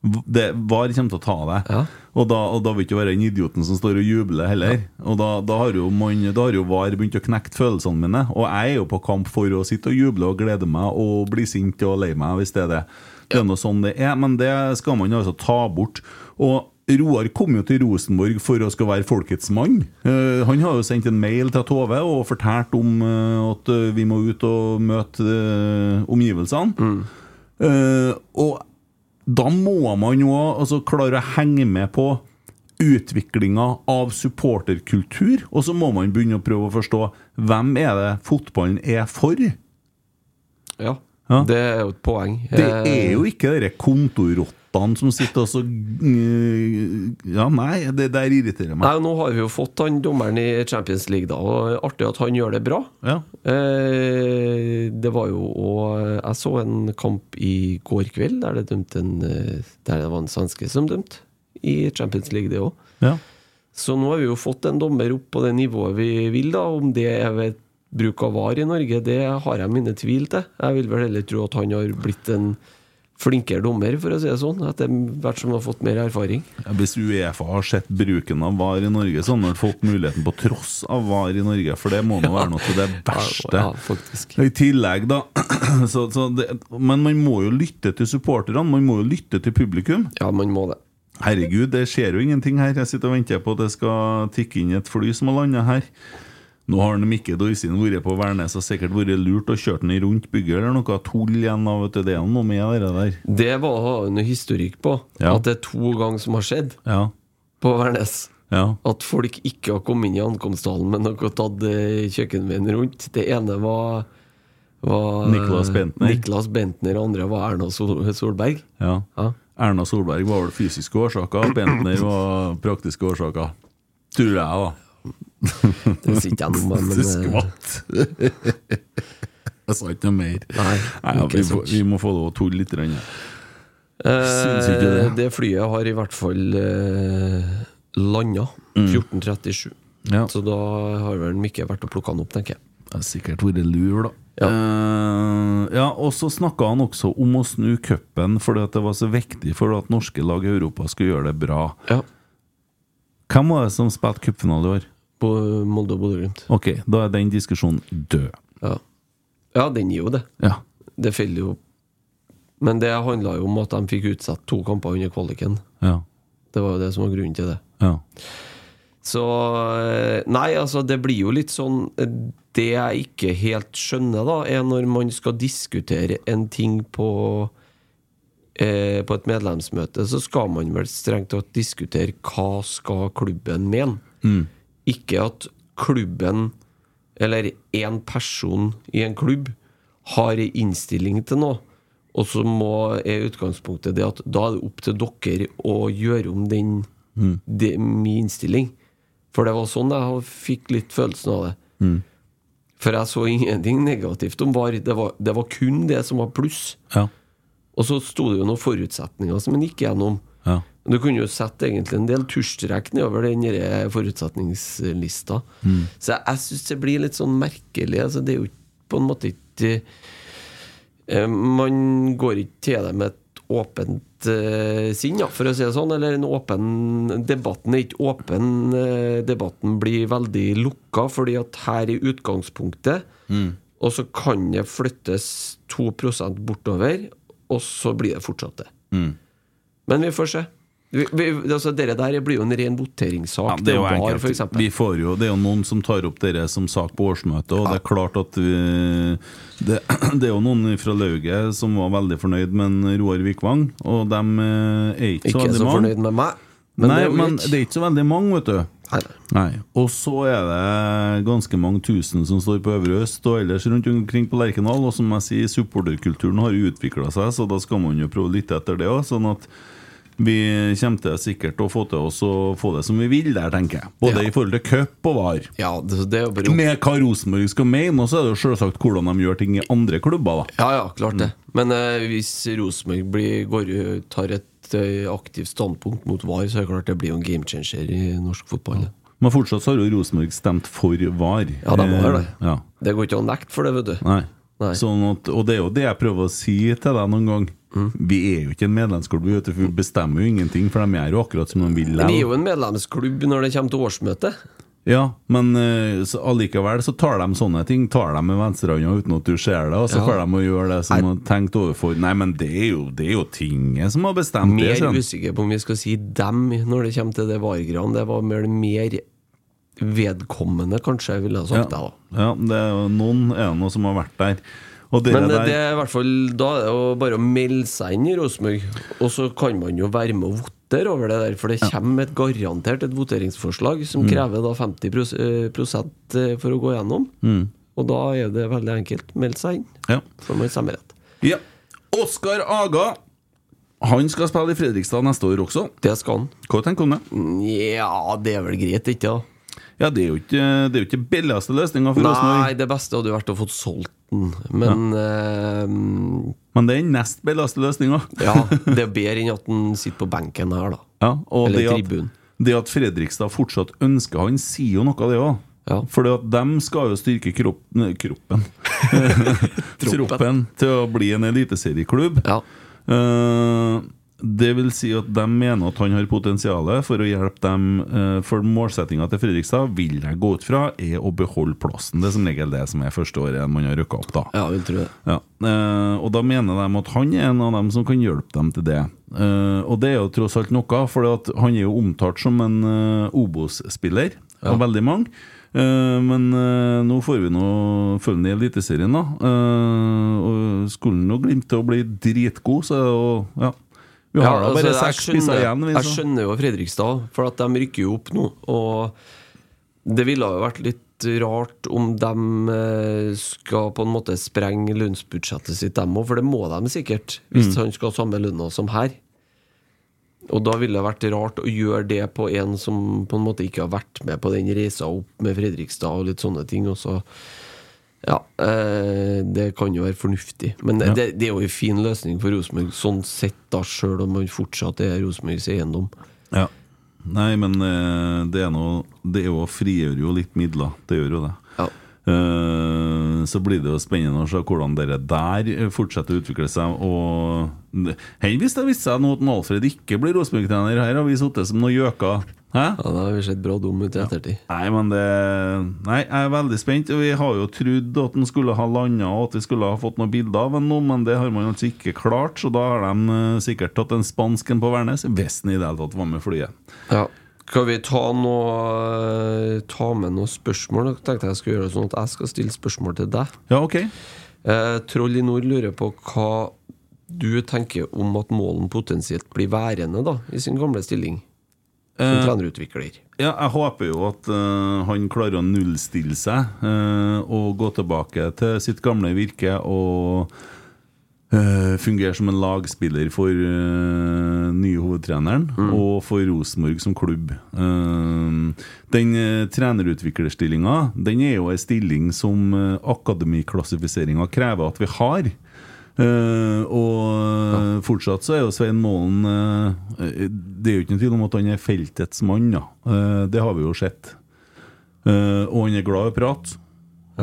det VAR kommer til å ta deg. Ja. Og, da, og da vil ikke være den idioten som står og jubler heller. Og da, da har jo man, da har jo VAR begynt å knekke følelsene mine. Og jeg er jo på kamp for å sitte og juble og glede meg og bli sint og lei meg, hvis det er det. Det er sånn det er, men det skal man altså ta bort. Og Roar kom jo til Rosenborg for å skal være folkets mann. Uh, han har jo sendt en mail til Tove og fortalt om uh, at eh, vi må ut og møte uh, omgivelsene. Eh, og da må man jo altså, klare å henge med på utviklinga av supporterkultur, og så må man begynne å prøve å forstå hvem er det fotballen er for. Ja, Ja. det er jo et poeng. Det er jo ikke de kontorrottene som sitter og så mm, Ja, nei, det der irriterer meg. Nei, Nå har vi jo fått han dommeren i Champions League, da, og artig at han gjør det bra. Ja. Eh, det var jo og Jeg så en kamp i går kveld der det, en, eh, der det var en svenske som dømte. I Champions League, det òg. Ja. Så nå har vi jo fått en dommer opp på det nivået vi vil. da Om det er ved bruk av VAR i Norge, det har jeg mine tvil til. Jeg vil vel heller tro at han har blitt en flinkere dommer, for å si det sånn. Etter hvert som har fått mer erfaring. Ja, Hvis Uefa har sett bruken av VAR i Norge, så har de fått muligheten på tross av VAR i Norge, for det må nå være noe til det verste. Ja, faktisk. I tillegg, da så, så det, Men man må jo lytte til supporterne, man må jo lytte til publikum. Ja, man må det. Herregud, det skjer jo ingenting her. Jeg sitter og venter på at det skal tikke inn et fly som har landa her. Nå har den Mikke Dorsin vært på Værnes og sikkert vært lurt og kjørt den rundt bygget eller noe tull igjen. av, vet du, Det er noe med det der. Det var noe historikk på. Ja. At det er to ganger som har skjedd Ja, på Værnes. ja. At folk ikke har kommet inn i ankomsthallen, men har tatt kjøkkenveien rundt. Det ene var, var Niklas Bentner. Niklas Bentner, og andre var Erna Sol Solberg. ja. Ja. Erna Solberg var vel fysiske årsaker, Bentner var praktiske årsaker. Tror jeg, da. Det sitter jeg noe med, men Det eh, skvatt. Jeg sa ikke noe mer. Nei, Nei ja, vi, vi må få lov å tulle litt. grann. Syns ikke det. eh, det flyet har i hvert fall eh, landa Mm. 14.37. Ja. Så da har vel Mikke vært og plukka han opp, tenker jeg. Det har sikkert vært lur, da. Ja. Uh, ja, og så snakka han også om å snu cupen fordi det var så viktig for at norske lag i Europa skulle gjøre det bra. Ja. Hvem var det som spilte cupfinale i år? På Molde og Bodø-Glimt. Ok, da er den diskusjonen død. Ja. ja, den gir jo det. Ja. Det faller jo Men det handla jo om at de fikk utsatt to kamper under kvaliken. Ja. Det var jo det som var grunnen til det. ja. Så eh, Nei, altså, det blir jo litt sånn eh, Det jeg ikke helt skjønner, da, er når man skal diskutere en ting på eh, På et medlemsmøte, så skal man vel strengt tatt diskutere hva skal klubben mene. Ikke at klubben, eller én person i en klubb, har en innstilling til noe. Og så må, er utgangspunktet det at da er det opp til dere å gjøre om den det, min innstilling. For det var sånn jeg fikk litt følelsen av det. For jeg så ingenting negativt om VAR. Det var, det var kun det som var pluss. Ja. Og så sto det jo noen forutsetninger som en gikk gjennom. Du kunne jo sette egentlig en del tusjstrekk nedover den forutsetningslista. forutsetningslista. Så jeg, jeg syns det blir litt sånn merkelig. Altså, det er jo på en måte ikke eh, Man går ikke til det med et åpent eh, sinn, ja, for å si det sånn. Eller en åpen Debatten er ikke åpen. eh, debatten blir veldig lukka, fordi at her er utgangspunktet. Og så kan det flyttes 2% bortover, og så blir det fortsatt det. Men vi får se. Altså, dere der blir jo en ren voteringssak. Ja, det er jo var, enkelt. for. Vi får jo, det er jo noen som tar opp dere som sak på årsmøtet, og det er klart at vi, Det, det er jo noen fra lauget som var veldig fornøyd med Roar Vikvang, og de eh, er ikke så Ikke så fornøyd med meg. Men Nei, det men det er ikke så veldig mange, vet du. Nei. Nei. Og så er det ganske mange tusen som står på Øvre Øst og ellers rundt omkring på Lerkendal. Og som jeg sier, supporterkulturen har utvikla seg, så da skal man jo prøve litt etter det òg. Sånn at vi kommer til sikkert å få til oss å få det som vi vil der, tenker jeg. Både Ja. i forhold til cup og VAR. Ja, det, det er jo bare Med hva Rosenborg skal mene, og så er det jo selvsagt hvordan de gjør ting i andre klubber, da. Ja, ja, klart det. Men eh, hvis Rosenborg blir- går tar et eh, aktivt standpunkt mot VAR, så er det klart det blir jo en game changer i norsk fotball. Men fortsatt så har jo Rosenborg stemt for VAR. Ja, de har det. Eh, Ja. Det går ikke an å nekte for det, vet du. Nei. Nei. Sånn at, og det er jo det jeg prøver å si til deg noen gang. Mm. Vi er jo ikke en medlemsklubb, vet vi bestemmer jo ingenting, for de gjør jo akkurat som de vil. Men vi er jo en medlemsklubb når det kommer til årsmøte. Ja, men eh, så allikevel så tar de sånne ting Tar de med venstrehånda uten at du ser det, og så Ja. får de å gjøre det som har tenkt overfor. Nei, men det er jo, det er jo tinget som har bestemt det. Mer usikker på om vi skal si dem når det kommer til det VAR-greiene. Det var mer, mer vedkommende, kanskje, ville jeg sagt. Ja, jeg, ja det er noen er det noe som har vært der. Men det, det er i hvert fall Da er det jo bare å melde seg inn i Rosenborg, og så kan man jo være med og votere over det der, for det kommer et garantert et voteringsforslag Mm. som krever da 50 pros- eh, prosent eh, for å gå gjennom. Og da er det veldig enkelt. Meld seg inn, ja. så får man stemmerett. ja. Oskar Aga Han skal spille i Fredrikstad neste år også. Det skal han. Hva tenker du om det? Ja, det er vel greit, ikke da? Ja, Det er jo ikke, det er jo ikke billigste løsninga for Nei, Rosenborg. det beste hadde jo vært å få solgt den, men eh, Men det er den nest billigste løsninga. Ja, det er bedre enn at den sitter på benken her, da. Ja, Eller det at, det at Fredrikstad fortsatt ønsker han, sier jo noe av det òg. Ja. For de skal jo styrke kropp, nei, kroppen Troppen til å bli en eliteserieklubb. Ja. Eh, det vil si at de mener at han har potensial for å hjelpe dem. eh, for målsettinga til Fredrikstad vil jeg gå ut fra er å beholde plassen. Det er som regel det som er første året man har rykka opp. da Ja, vil tro det. ja. eh, og da mener de at han er en av dem som kan hjelpe dem til det. Eh, og det er jo tross alt noe, for han er jo omtalt som en Obos-spiller av veldig mange. Men nå får vi nå følge den i Eliteserien, da. Og skulle nå glimt til å bli dritgod, så er det jo Ja. Vi har da altså, bare jeg seks spisser igjen. Liksom. Jeg skjønner jo Fredrikstad, for at de rykker jo opp nå. Og det ville jo vært litt rart om de eh, skal på en måte sprenge lønnsbudsjettet sitt, dem òg. For det må de sikkert, hvis Mm. han skal ha samme lønna som her. Og da ville det vært rart å gjøre det på en som på en måte ikke har vært med på den reisa opp med Fredrikstad og litt sånne ting. Og så Ja, eh, det kan jo være fornuftig. Men det, Ja. det, det er jo en fin løsning for Rosenborg, sånn sett, da, sjøl om man fortsatt er Rosenborgs eiendom. Ja. Nei, men eh, det er noe Det er jo frigjør jo litt midler. Det gjør jo det. Ja. Eh, så blir det jo spennende å se hvordan dere der fortsetter å utvikle seg. Og Hei, hvis det viste seg nå at Alfred ikke blir Rosenborg-trener, her har vi sittet som noen gjøker. Hæ? Ja, Da har vi sett bra dum ut i ettertid. Nei, men det Nei, jeg er veldig spent. Vi har jo trodd at han skulle ha landa, og at vi skulle ha fått noen bilder av ham men det har man altså ikke klart. Så da har de eh, sikkert tatt en spansken på Værnes, hvis han i det hele tatt var med flyet. Ja. Skal vi ta, noe, ta med noen spørsmål? Jeg tenkte jeg skulle gjøre det sånn at jeg skal stille spørsmål til deg. Ja, ok. Eh, Troll i nord lurer på hva du tenker om at Målen potensielt blir værende da, i sin gamle stilling som Eh, trenerutvikler. Ja, jeg håper jo at eh, han klarer å nullstille seg eh, og gå tilbake til sitt gamle virke og eh, fungere som en lagspiller for uh, nye hovedtreneren og for Rosenborg som klubb. Uh, den uh, trenerutviklerstillinga Den er jo en stilling som uh, akademiklassifiseringa krever at vi har. Uh, og ja. fortsatt så er jo Svein Målen Det er jo ikke noen tvil om at han er feltets mann. Det har vi jo sett. Og han er glad i å prate.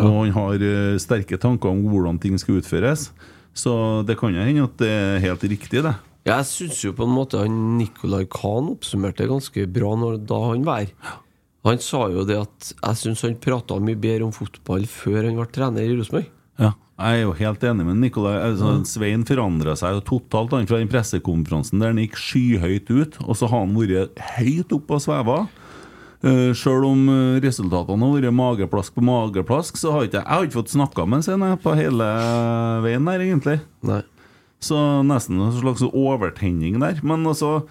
Og han har sterke tanker om hvordan ting skal utføres. Så det kan jo hende at det er helt riktig, det. Jeg syns jo på en måte han Nicolai Kahn oppsummerte ganske bra når, da han var her. Han sa jo det at jeg syns han prata mye bedre om fotball før han ble trener i Rosenborg. Ja, jeg er jo helt enig med Nikolai. Altså, Svein forandra seg jo totalt han fra den pressekonferansen der han gikk skyhøyt ut, og så har han vært høyt oppe og sveva. Uh, Sjøl om eh, resultatene har vært mageplask på mageplask, så har ikke jeg, har ikke fått snakka med ham på hele veien der, egentlig. Nei. Så nesten en slags overtenning der. Men altså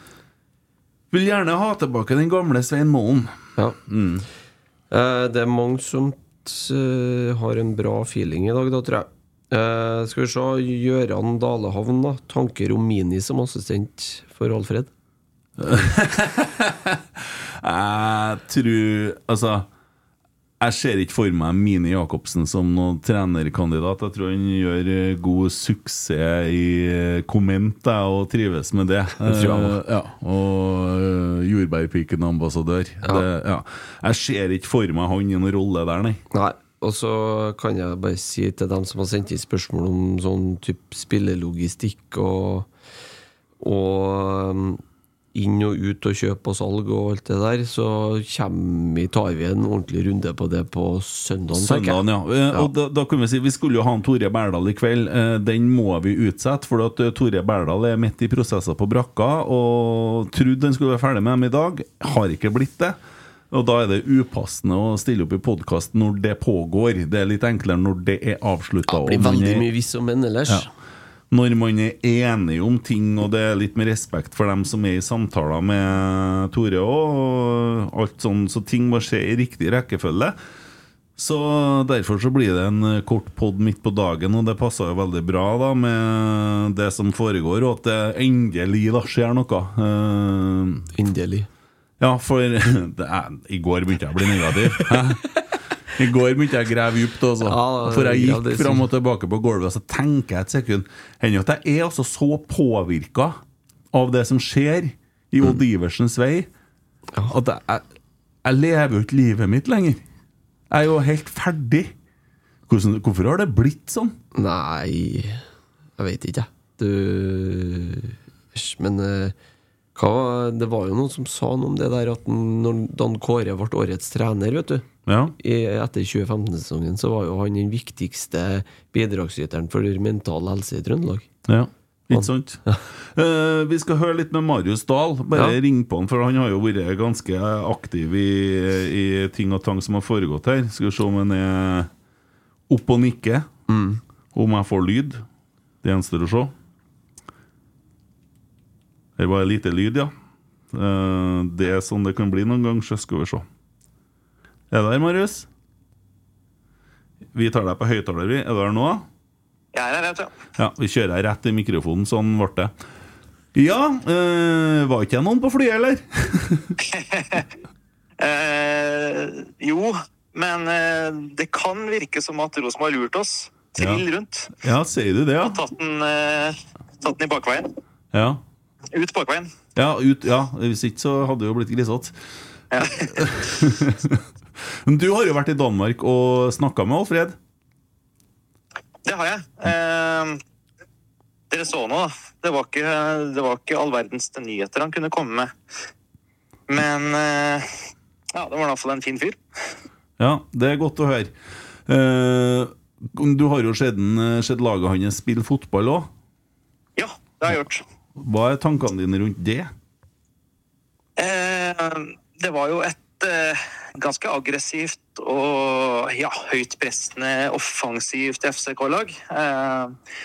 Vil gjerne ha tilbake den gamle Svein Målen. Ja. Eh, det er mange som eh, har en bra feeling i dag, da, tror jeg. Uh, skal vi se Gøran Dalehavn, da. Tanker om Mini som assistent for Alfred? Jeg tror Altså jeg ser ikke for meg Mini Jacobsen som noen trenerkandidat. Jeg tror han gjør god suksess i komment og trives med det. Det. Eh, ja, og eh, jordbærpiken-ambassadør. Ja. Ja. Jeg ser ikke for meg han i noen rolle der, nei. Nei. Og så kan jeg bare si til dem som har sendt inn spørsmål om sånn type spillelogistikk og, og inn og ut og kjøp og salg og alt det der, så vi, tar vi en ordentlig runde på det på søndagen. Søndagen, ja. ja. Og da, da kunne vi si Vi skulle jo ha en Tore Berdal i kveld. Eh, Den må vi utsette, for at eh, Tore Berdal er midt i prosesser på brakka. Og trodde han skulle være ferdig med dem i dag. Har ikke blitt det. Og da er det upassende å stille opp i podkast når det pågår. Det er litt enklere når det er avslutta. Det blir veldig mye hvis og men ellers. Ja. Når man er enig om ting, og det er litt med respekt for dem som er i samtaler med Tore òg, og alt sånn, så ting må skje i riktig rekkefølge. Så derfor så blir det en kort pod midt på dagen, og det passer jo veldig bra da med det som foregår, og at det endelig da skjer noe. Uh, Endelig. ja, for det er, I går begynte jeg å bli negativ. I går begynte jeg å grave dypt. Ja, for jeg gikk er fram og tilbake på gulvet, og så tenker jeg et sekund Hender at jeg er altså så påvirka av det som skjer i Odd Iversens vei, at jeg, jeg, lever jo ikke livet mitt lenger. Jeg er jo helt ferdig. Hvordan, hvorfor har det blitt sånn? Nei Jeg vet ikke, jeg. Du Men eh, hva, det var jo noen som sa noe om det der at når, Dan Kåre ble årets trener, vet du Ja, i, Etter 2015-sesongen så var jo han den viktigste bidragsyteren for mental helse i Trøndelag. ja. Ikke sant? Uh, vi skal høre litt med Marius Dahl. Bare Ja. ring på han, for han har jo vært ganske aktiv i, i ting og tang som har foregått her. Skal vi se om han er oppe og nikker. Om jeg får lyd. Det gjenstår å se. Her var det lite lyd, ja. Eh, det er sånn det kan bli noen gang, så skal vi se. Er du der, Marius? Vi tar deg på høyttaler, vi. Er du der nå? Jeg er her, vet du. Ja, vi kjører rett i mikrofonen, sånn ble det. Ja, øh, var ikke jeg noen på flyet, eller? Eh, jo, men eh, det kan virke som at Rosenborg har lurt oss trill Ja. rundt. Ja, sier du det, ja? Tatt den, eh, tatt den i bakveien. Ja, Ut bakveien. ja, ut, ja hvis ikke så hadde det jo blitt grisete. Ja. Du har jo vært i Danmark og snakka med Alfred. Det har jeg. Eh, dere så nå, da. Det var, ikke, det var ikke all verdens nyheter han kunne komme med. Men eh, ja, det var i hvert fall en fin fyr. Ja, det er godt å høre. Eh, du har jo sett, sett laget hans spille fotball òg. Ja, det har jeg gjort. Hva er tankene dine rundt det? Eh, det var jo et eh, ganske aggressivt og ja, høytpressende, offensivt FCK-lag. Eh,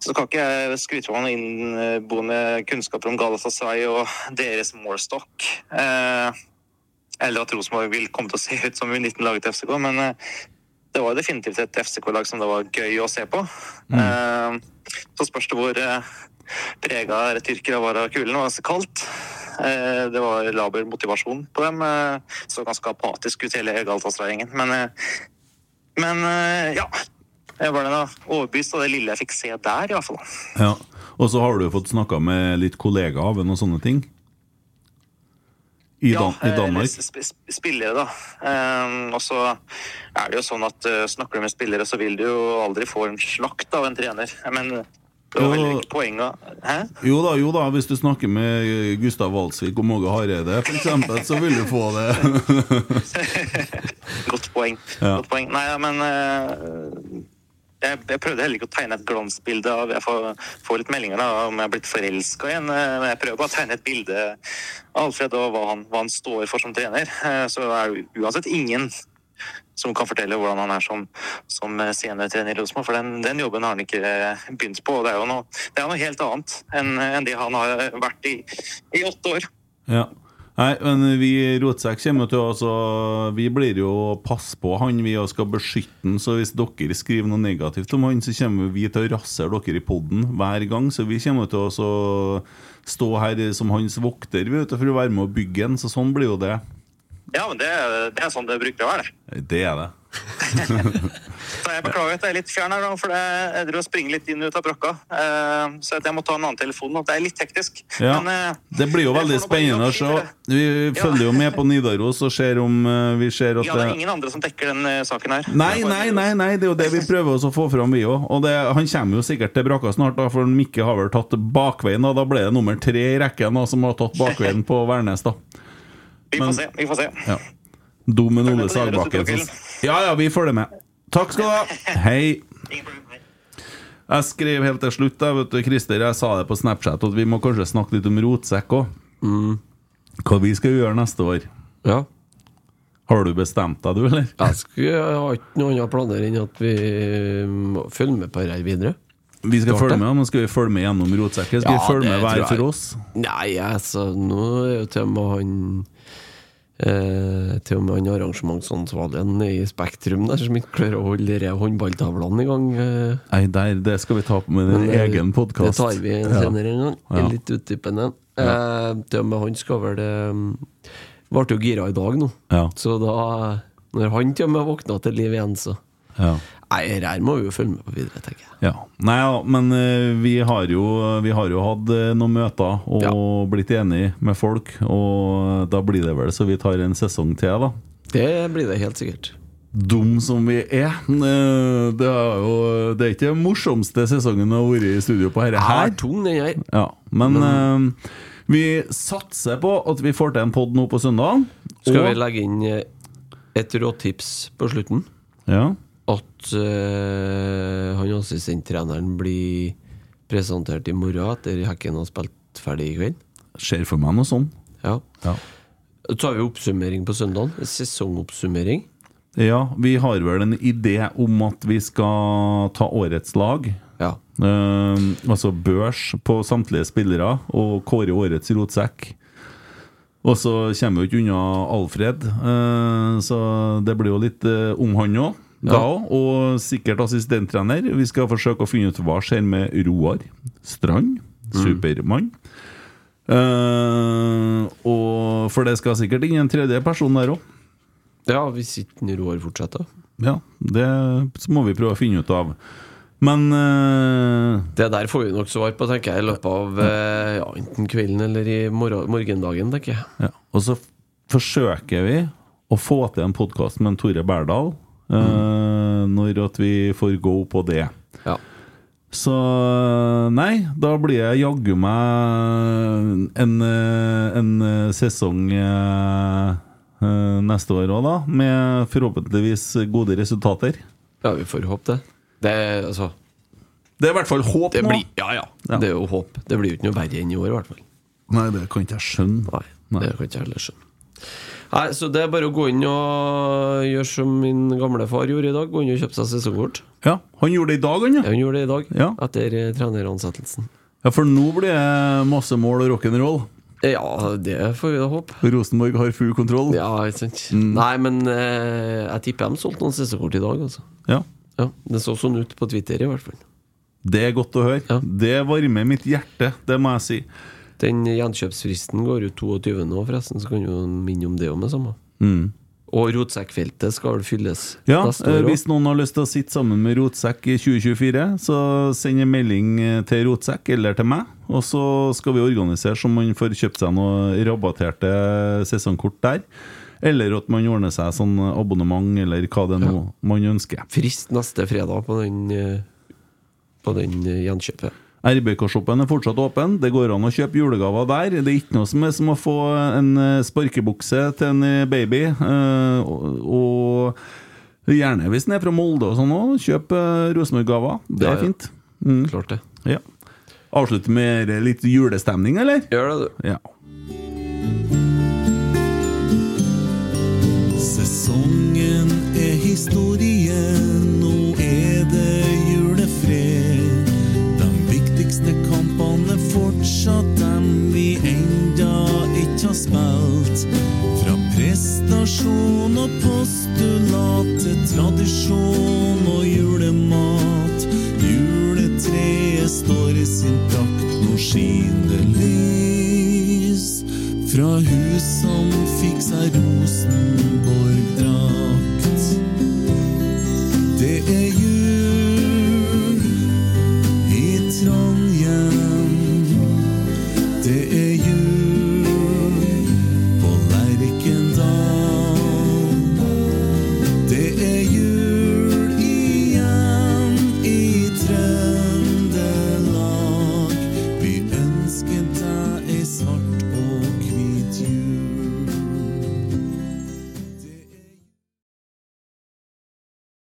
så kan ikke jeg skryte av noen innboende kunnskaper om Galatasaray og deres målstokk. Eh, eller at Rosenborg vil komme til å se ut som U19-laget til FCK, men eh, det var definitivt et FCK-lag som det var gøy å se på. Eh, så spørs det hvor prega tyrkere var være kulen. Det var så kaldt. Eh, det var laber motivasjon på dem. Eh, så ganske apatisk ut hele Galatasaray-gjengen. Men, eh, men ja. Jeg var da overbevist av det lille jeg fikk se der, i hvert fall. Ja. Og så har du fått snakka med litt kollegaer av noen sånne ting. I, Dan I eh, Danmark. sp spillere, da. Um, og så er det jo sånn at uh, snakker du med spillere, så vil du jo aldri få en slakt av en trener. Men det var Jo. vel ikke poenget Hæ? Jo da, jo da, hvis du snakker med Gustav Walsvik og Måge Hareide f.eks., så vil du få det. Godt poeng. Ja. Godt poeng. Nei, ja, men eh, jeg, jeg prøvde heller ikke å tegne et glansbilde av Jeg får, får litt meldinger da, om jeg har blitt forelska igjen. eh, Men jeg prøver bare å tegne et bilde av Alfred og hva han, hva han står for som trener. Eh, Så er det uansett ingen som kan fortelle hvordan han er som, som eh, seniortrener i Rosenborg. For den, den jobben har han ikke eh, begynt på. og Det er jo noe, er noe helt annet enn enn det han har vært i, i åtte år. Ja. Nei, men vi Rotsekk kommer til å altså, Vi blir jo å passe på han, vi og skal beskytte han. Så hvis dere skriver noe negativt om han, så kommer vi til å rasere dere i poden hver gang. Så vi kommer til å så stå her som hans vokter vet for å være med å bygge han. Så sånn blir jo det. Ja, men det, det er sånn det bruker å være. det. Det er det. Så jeg beklager at jeg er litt fjern her, for jeg driver og springer litt inn og ut av brakka. Eh, Så jeg må ta en annen telefon. nå. Det er litt hektisk. Ja, Men, eh, Det blir jo veldig spennende å se. Vi følger jo med på Nidaros og ser om eh, vi ser at Ja, det er ingen andre som dekker den saken her. Nei, nei, nei, nei, det er jo det vi prøver oss å få fram, vi òg. Og det, han kommer jo sikkert til brakka snart, da, for Mikke har vel tatt bakveien. Da, da ble det nummer tre i rekken da, som har tatt bakveien på Værnes. da Vi Men- får se. vi får se. ja. Dum Følg Ole Sagbakken. Ja, ja, vi følger med. Takk skal du ha. Hei. Jeg skrev helt til slutt, jeg, vet du, Christer, jeg sa det på Snapchat, at vi må kanskje snakke litt om rotsekk òg. Hva vi skal gjøre neste år. Ja. Har du bestemt deg, du, eller? Jeg, skulle, jeg har ikke noen andre planer enn at vi må følge med på dette videre. Vi skal følge med, men skal vi følge med gjennom rotsekken? Skal Ja, vi følge med hver for oss? Nei, altså, nå er jo til og med han eh, Til og med han arrangementsansvarlige nede i Spektrum der som ikke klarer å holde de håndballtavlene i gang. Eh, Nei, der, det skal vi ta på med en Men, eh, egen podkast. Det tar vi senere en gang. Ja. Litt utdypende. Eh, til og med han skal vel det Ble jo gira i dag nå. Ja. Så da Når han til og med våkna til liv igjen, så Ja. Nei, her må vi jo følge med på videre, tenker jeg. Ja. Nei, ja, men eh, vi har jo, vi har jo hatt eh, noen møter og Ja. blitt enige med folk, og da blir det vel så vi tar en sesong til, da. Det blir det helt sikkert. Dum som vi er. eh, Det er jo Det er ikke den morsomste sesongen å ha vært i studio på dette Her Er tung, den her. Ja, men eh, vi satser på at vi får til en pod nå på søndag. Skal vi legge inn eh, et råtips på slutten? Ja. At uh, han assistenttreneren blir presentert i morgen etter Hekken har spilt ferdig i kveld? Ser for meg noe sånn. Ja. Ja. Så har vi oppsummering på søndag. Sesongoppsummering. Ja, vi har vel en idé om at vi skal ta årets lag. Ja. Uh, altså børs på samtlige spillere og kåre årets rotsekk. Og så kommer vi jo ikke unna Alfred, uh, så det blir jo litt uh, om han òg. Da òg. Og sikkert assistenttrener. Vi skal forsøke å finne ut hva skjer med Roar Strand. Supermann. Eh, og for det skal sikkert inn en tredje person der òg. ja, hvis ikke Roar fortsetter. Ja, det må vi prøve å finne ut av. Men uh, Det der får vi nok svar på, tenker jeg, i løpet av uh, ja, enten kvelden eller i morgen, morgendagen, tenker jeg. ja. Og så forsøker vi å få til en podkast med en Tore Berdal. Eh, Når at vi får go på det. Ja. Så nei, da blir jeg jaggu meg en, eh, en eh, sesong eh, eh, neste år òg, da. Med forhåpentligvis gode resultater. ja, vi får håpe det. Det, er, altså, Det er i hvert fall håp det nå. blir, ja, ja, Ja. Det er jo håp. Det blir jo ikke noe verre enn i år, i hvert fall. Nei, det kan ikke jeg skjønne. Nei. det kan ikke jeg heller skjønne. Nei, Så det er bare å gå inn og gjøre som min gamle far gjorde i dag. Gå inn og kjøpe seg sesongkort. Ja, Han gjorde det i dag, han, ja. Han gjorde det i dag, Ja. etter eh, treneransettelsen. ja. For nå blir det masse mål og rock'n'roll. Ja, det får vi da håpe. Rosenborg har full kontroll. Ja, ikke sant. Mm. Nei, men eh, jeg tipper de solgte noen sesongkort i dag, altså. Ja. Ja, Det så sånn ut på Twitter, i hvert fall. Det er godt å høre. Ja. Det varmer mitt hjerte, det må jeg si. Den gjenkjøpsfristen går ut 22. nå, forresten, så kan du minne om det òg med samme. Mm. Og rotsekkfeltet skal fylles Ja, eh, Hvis noen har lyst til å sitte sammen med Rotsekk i 2024, så send en melding eh, til Rotsekk eller til meg. Og så skal vi organisere så man får kjøpt seg noe rabatterte sesongkort der. Eller at man ordner seg sånn abonnement, eller hva det er nå man ønsker. Frist neste fredag på den, eh, på den gjenkjøpet. RBK-shoppen er fortsatt åpen. Det går an å kjøpe julegaver der. Det er ikke noe som er som å få en eh, sparkebukse til en eh, baby. eh, og, og Gjerne hvis den er fra Molde og sånn òg. Kjøp Rosenborg-gaver. Det er fint. Mm. Klart det. Ja. Avslutte med litt julestemning, eller? Gjør det, du. Ja. Sesongen er historie, spilt. Fra prestasjon og postulat til tradisjon og julemat. Juletreet står i sin prakt, nå skinner lys. Fra hus som fikk seg Rosenborg-drakt. Det er jul